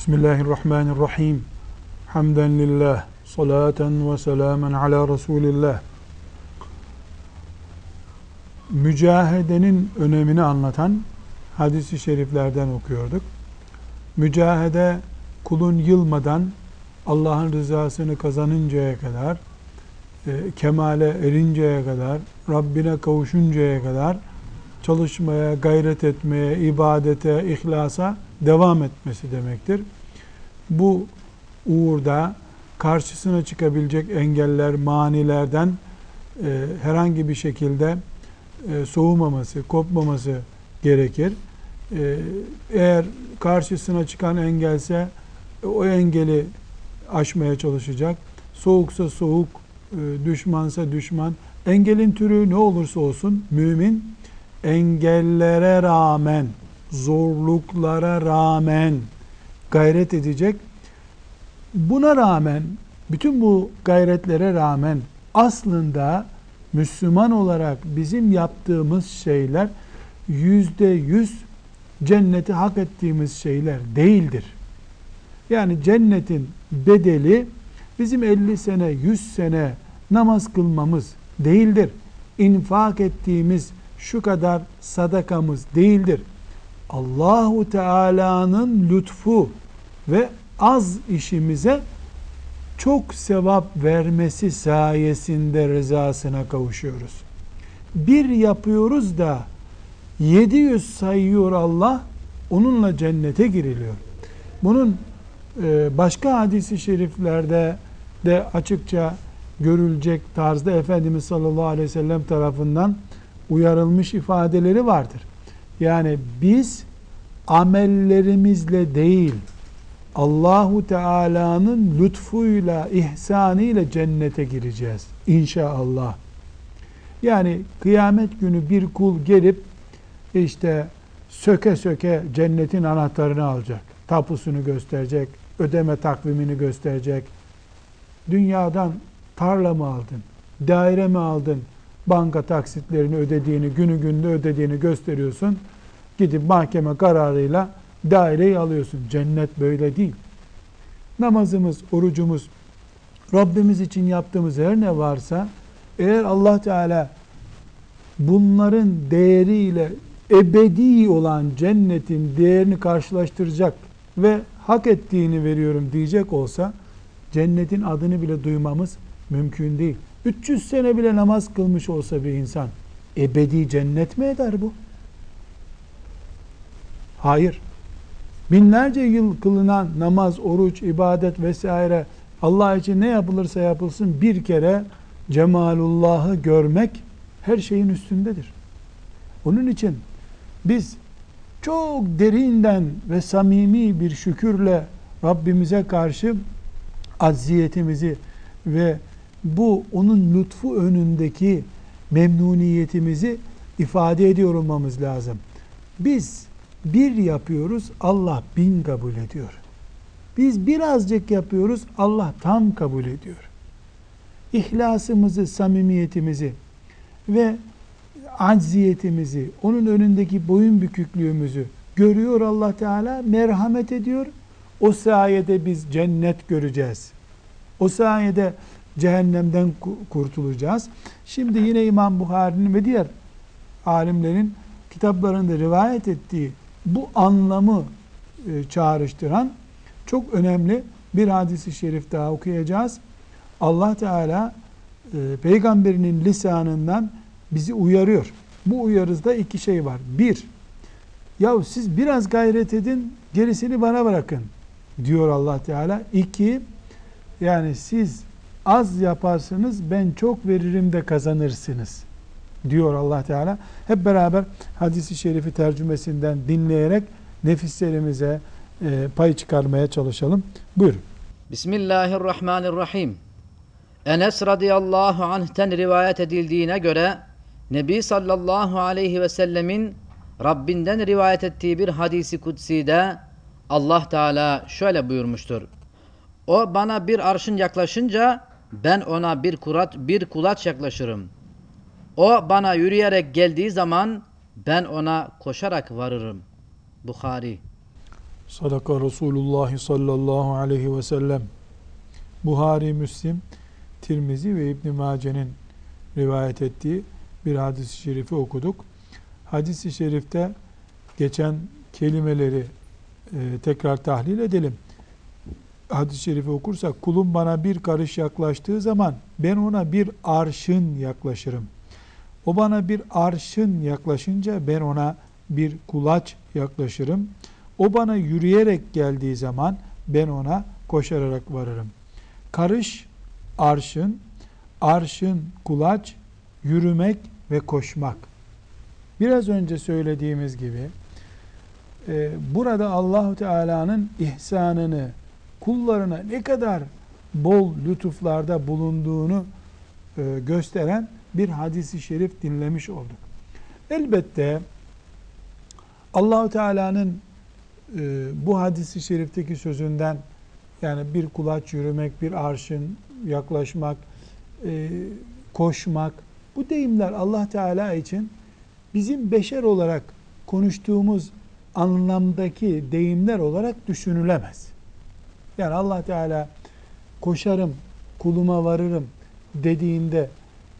Bismillahirrahmanirrahim. Hamden lillah. Salaten ve selamen ala Resulillah. Mücahedenin önemini anlatan hadisi şeriflerden okuyorduk. Mücahede kulun yılmadan Allah'ın rızasını kazanıncaya kadar, e, kemale erinceye kadar, Rabbine kavuşuncaya kadar çalışmaya, gayret etmeye, ibadete, ihlasa devam etmesi demektir. Bu uğurda karşısına çıkabilecek engeller, manilerden e, herhangi bir şekilde e, soğumaması, kopmaması gerekir. E, eğer karşısına çıkan engelse e, o engeli aşmaya çalışacak. Soğuksa soğuk, e, düşmansa düşman. Engelin türü ne olursa olsun mümin engellere rağmen, zorluklara rağmen gayret edecek. Buna rağmen, bütün bu gayretlere rağmen aslında Müslüman olarak bizim yaptığımız şeyler yüzde yüz cenneti hak ettiğimiz şeyler değildir. Yani cennetin bedeli bizim 50 sene, 100 sene namaz kılmamız değildir. İnfak ettiğimiz şu kadar sadakamız değildir. Allahu Teala'nın lütfu ve az işimize çok sevap vermesi sayesinde rızasına kavuşuyoruz. Bir yapıyoruz da 700 sayıyor Allah, onunla cennete giriliyor. Bunun e, başka hadisi şeriflerde de açıkça görülecek tarzda Efendimiz sallallahu aleyhi ve sellem tarafından uyarılmış ifadeleri vardır. Yani biz amellerimizle değil, Allahu Teala'nın lütfuyla, ihsanıyla cennete gireceğiz inşallah. Yani kıyamet günü bir kul gelip işte söke söke cennetin anahtarını alacak. Tapusunu gösterecek, ödeme takvimini gösterecek. Dünyadan tarla mı aldın, daire mi aldın, banka taksitlerini ödediğini, günü günde ödediğini gösteriyorsun. Gidip mahkeme kararıyla daireyi alıyorsun. Cennet böyle değil. Namazımız, orucumuz, Rabbimiz için yaptığımız her ne varsa eğer Allah Teala bunların değeriyle ebedi olan cennetin değerini karşılaştıracak ve hak ettiğini veriyorum diyecek olsa cennetin adını bile duymamız mümkün değil. 300 sene bile namaz kılmış olsa bir insan ebedi cennet mi eder bu? Hayır. Binlerce yıl kılınan namaz, oruç, ibadet vesaire Allah için ne yapılırsa yapılsın bir kere cemalullah'ı görmek her şeyin üstündedir. Onun için biz çok derinden ve samimi bir şükürle Rabbimize karşı acziyetimizi ve bu onun lütfu önündeki memnuniyetimizi ifade ediyor olmamız lazım. Biz bir yapıyoruz, Allah bin kabul ediyor. Biz birazcık yapıyoruz, Allah tam kabul ediyor. İhlasımızı, samimiyetimizi ve acziyetimizi, onun önündeki boyun büküklüğümüzü görüyor Allah Teala, merhamet ediyor. O sayede biz cennet göreceğiz. O sayede cehennemden kurtulacağız. Şimdi yine İmam Bukhari'nin ve diğer alimlerin kitaplarında rivayet ettiği bu anlamı e, çağrıştıran çok önemli bir hadisi şerif daha okuyacağız. Allah Teala e, peygamberinin lisanından bizi uyarıyor. Bu uyarızda iki şey var. Bir, ya siz biraz gayret edin, gerisini bana bırakın diyor Allah Teala. İki, yani siz az yaparsınız ben çok veririm de kazanırsınız diyor Allah Teala. Hep beraber hadisi şerifi tercümesinden dinleyerek nefislerimize e, pay çıkarmaya çalışalım. Buyurun. Bismillahirrahmanirrahim. Enes radıyallahu anh'ten rivayet edildiğine göre Nebi sallallahu aleyhi ve sellemin Rabbinden rivayet ettiği bir hadisi kutsi'de Allah Teala şöyle buyurmuştur. O bana bir arşın yaklaşınca ben ona bir kurat bir kulaç yaklaşırım. O bana yürüyerek geldiği zaman ben ona koşarak varırım. Bukhari. Sadaka Resulullah sallallahu aleyhi ve sellem. Buhari, Müslim, Tirmizi ve İbn Mace'nin rivayet ettiği bir hadis-i şerifi okuduk. Hadis-i şerifte geçen kelimeleri e, tekrar tahlil edelim. Hadis-i şerifi okursak kulum bana bir karış yaklaştığı zaman ben ona bir arşın yaklaşırım. O bana bir arşın yaklaşınca ben ona bir kulaç yaklaşırım. O bana yürüyerek geldiği zaman ben ona koşarak varırım. Karış, arşın, arşın, kulaç, yürümek ve koşmak. Biraz önce söylediğimiz gibi e, burada Allahu Teala'nın ihsanını kullarına ne kadar bol lütuflarda bulunduğunu e, gösteren bir hadisi şerif dinlemiş olduk. Elbette Allahu Teala'nın e, bu hadisi şerifteki sözünden yani bir kulaç yürümek, bir arşın yaklaşmak, e, koşmak bu deyimler Allah Teala için bizim beşer olarak konuştuğumuz anlamdaki deyimler olarak düşünülemez. Yani Allah Teala koşarım, kuluma varırım dediğinde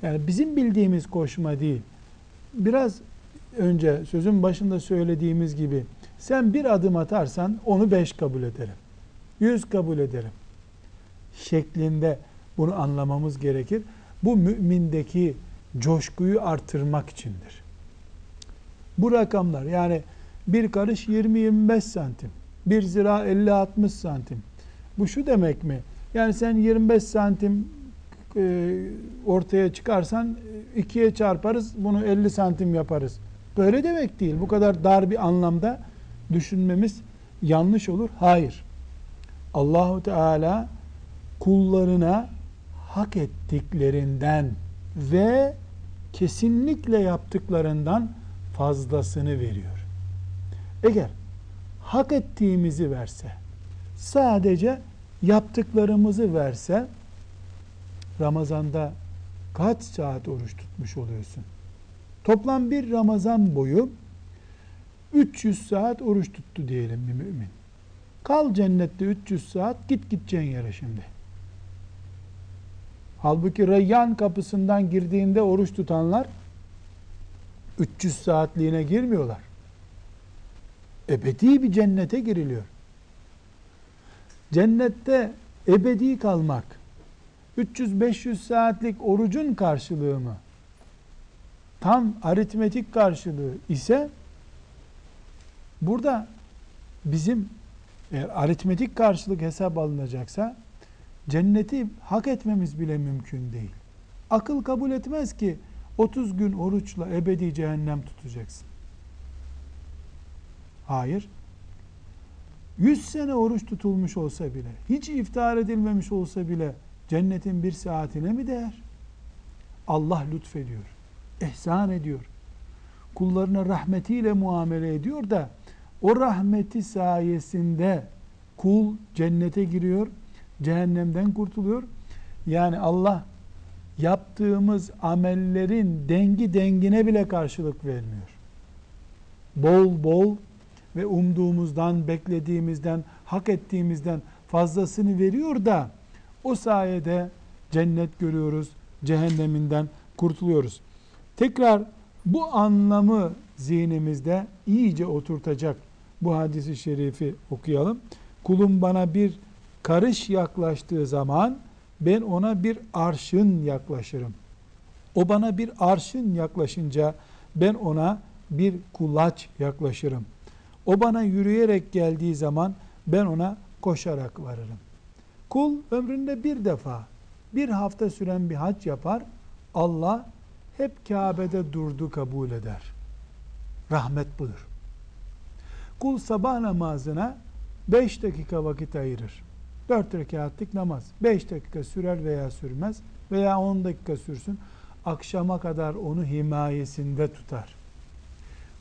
yani bizim bildiğimiz koşma değil. Biraz önce sözün başında söylediğimiz gibi sen bir adım atarsan onu beş kabul ederim. Yüz kabul ederim. Şeklinde bunu anlamamız gerekir. Bu mümindeki coşkuyu artırmak içindir. Bu rakamlar yani bir karış 20-25 santim, bir zira 50-60 santim. Bu şu demek mi? Yani sen 25 santim e, ortaya çıkarsan ikiye çarparız, bunu 50 santim yaparız. Böyle demek değil. Bu kadar dar bir anlamda düşünmemiz yanlış olur. Hayır. Allahu Teala kullarına hak ettiklerinden ve kesinlikle yaptıklarından fazlasını veriyor. Eğer hak ettiğimizi verse, sadece yaptıklarımızı verse, Ramazanda kaç saat oruç tutmuş oluyorsun? Toplam bir Ramazan boyu 300 saat oruç tuttu diyelim bir mümin. Kal cennette 300 saat git gideceğin yere şimdi. Halbuki Reyyan kapısından girdiğinde oruç tutanlar 300 saatliğine girmiyorlar. Ebedi bir cennete giriliyor. Cennette ebedi kalmak 300-500 saatlik orucun karşılığı mı? Tam aritmetik karşılığı ise burada bizim eğer aritmetik karşılık hesap alınacaksa cenneti hak etmemiz bile mümkün değil. Akıl kabul etmez ki 30 gün oruçla ebedi cehennem tutacaksın. Hayır. 100 sene oruç tutulmuş olsa bile, hiç iftar edilmemiş olsa bile cennetin bir saatine mi değer? Allah lütfediyor, ihsan ediyor. Kullarına rahmetiyle muamele ediyor da o rahmeti sayesinde kul cennete giriyor, cehennemden kurtuluyor. Yani Allah yaptığımız amellerin dengi dengine bile karşılık vermiyor. Bol bol ve umduğumuzdan, beklediğimizden, hak ettiğimizden fazlasını veriyor da o sayede cennet görüyoruz, cehenneminden kurtuluyoruz. Tekrar bu anlamı zihnimizde iyice oturtacak bu hadisi şerifi okuyalım. Kulum bana bir karış yaklaştığı zaman ben ona bir arşın yaklaşırım. O bana bir arşın yaklaşınca ben ona bir kulaç yaklaşırım. O bana yürüyerek geldiği zaman ben ona koşarak varırım. Kul ömründe bir defa bir hafta süren bir hac yapar. Allah hep Kabe'de durdu kabul eder. Rahmet budur. Kul sabah namazına 5 dakika vakit ayırır. 4 rekatlik namaz. 5 dakika sürer veya sürmez veya 10 dakika sürsün. Akşama kadar onu himayesinde tutar.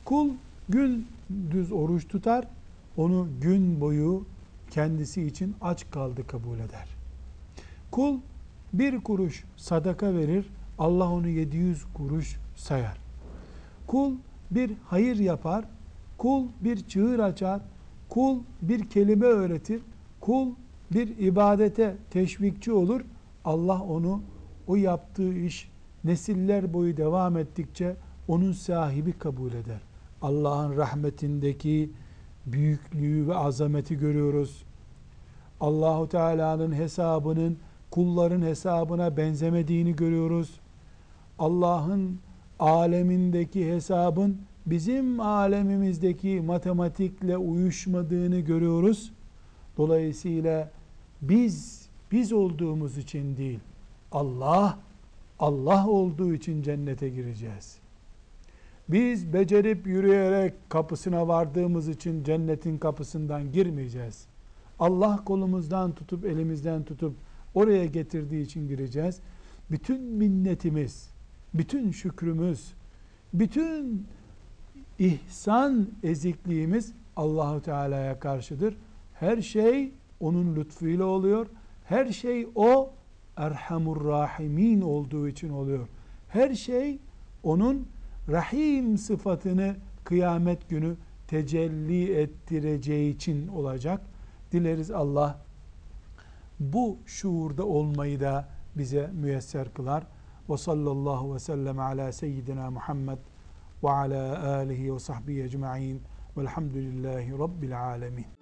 Kul gün düz oruç tutar. Onu gün boyu kendisi için aç kaldı kabul eder. Kul bir kuruş sadaka verir. Allah onu 700 kuruş sayar. Kul bir hayır yapar. Kul bir çığır açar. Kul bir kelime öğretir. Kul bir ibadete teşvikçi olur. Allah onu o yaptığı iş nesiller boyu devam ettikçe onun sahibi kabul eder. Allah'ın rahmetindeki büyüklüğü ve azameti görüyoruz. Allahu Teala'nın hesabının kulların hesabına benzemediğini görüyoruz. Allah'ın alemindeki hesabın bizim alemimizdeki matematikle uyuşmadığını görüyoruz. Dolayısıyla biz biz olduğumuz için değil, Allah Allah olduğu için cennete gireceğiz. Biz becerip yürüyerek kapısına vardığımız için cennetin kapısından girmeyeceğiz. Allah kolumuzdan tutup elimizden tutup oraya getirdiği için gireceğiz. Bütün minnetimiz, bütün şükrümüz, bütün ihsan ezikliğimiz Allahu Teala'ya karşıdır. Her şey onun lütfuyla oluyor. Her şey o Erhamur Rahimin olduğu için oluyor. Her şey onun Rahim sıfatını kıyamet günü tecelli ettireceği için olacak. Dileriz Allah bu şuurda olmayı da bize müyesser kılar. Ve sallallahu ve sellem ala seyyidina Muhammed ve ala alihi ve sahbihi ecma'in velhamdülillahi rabbil alemin.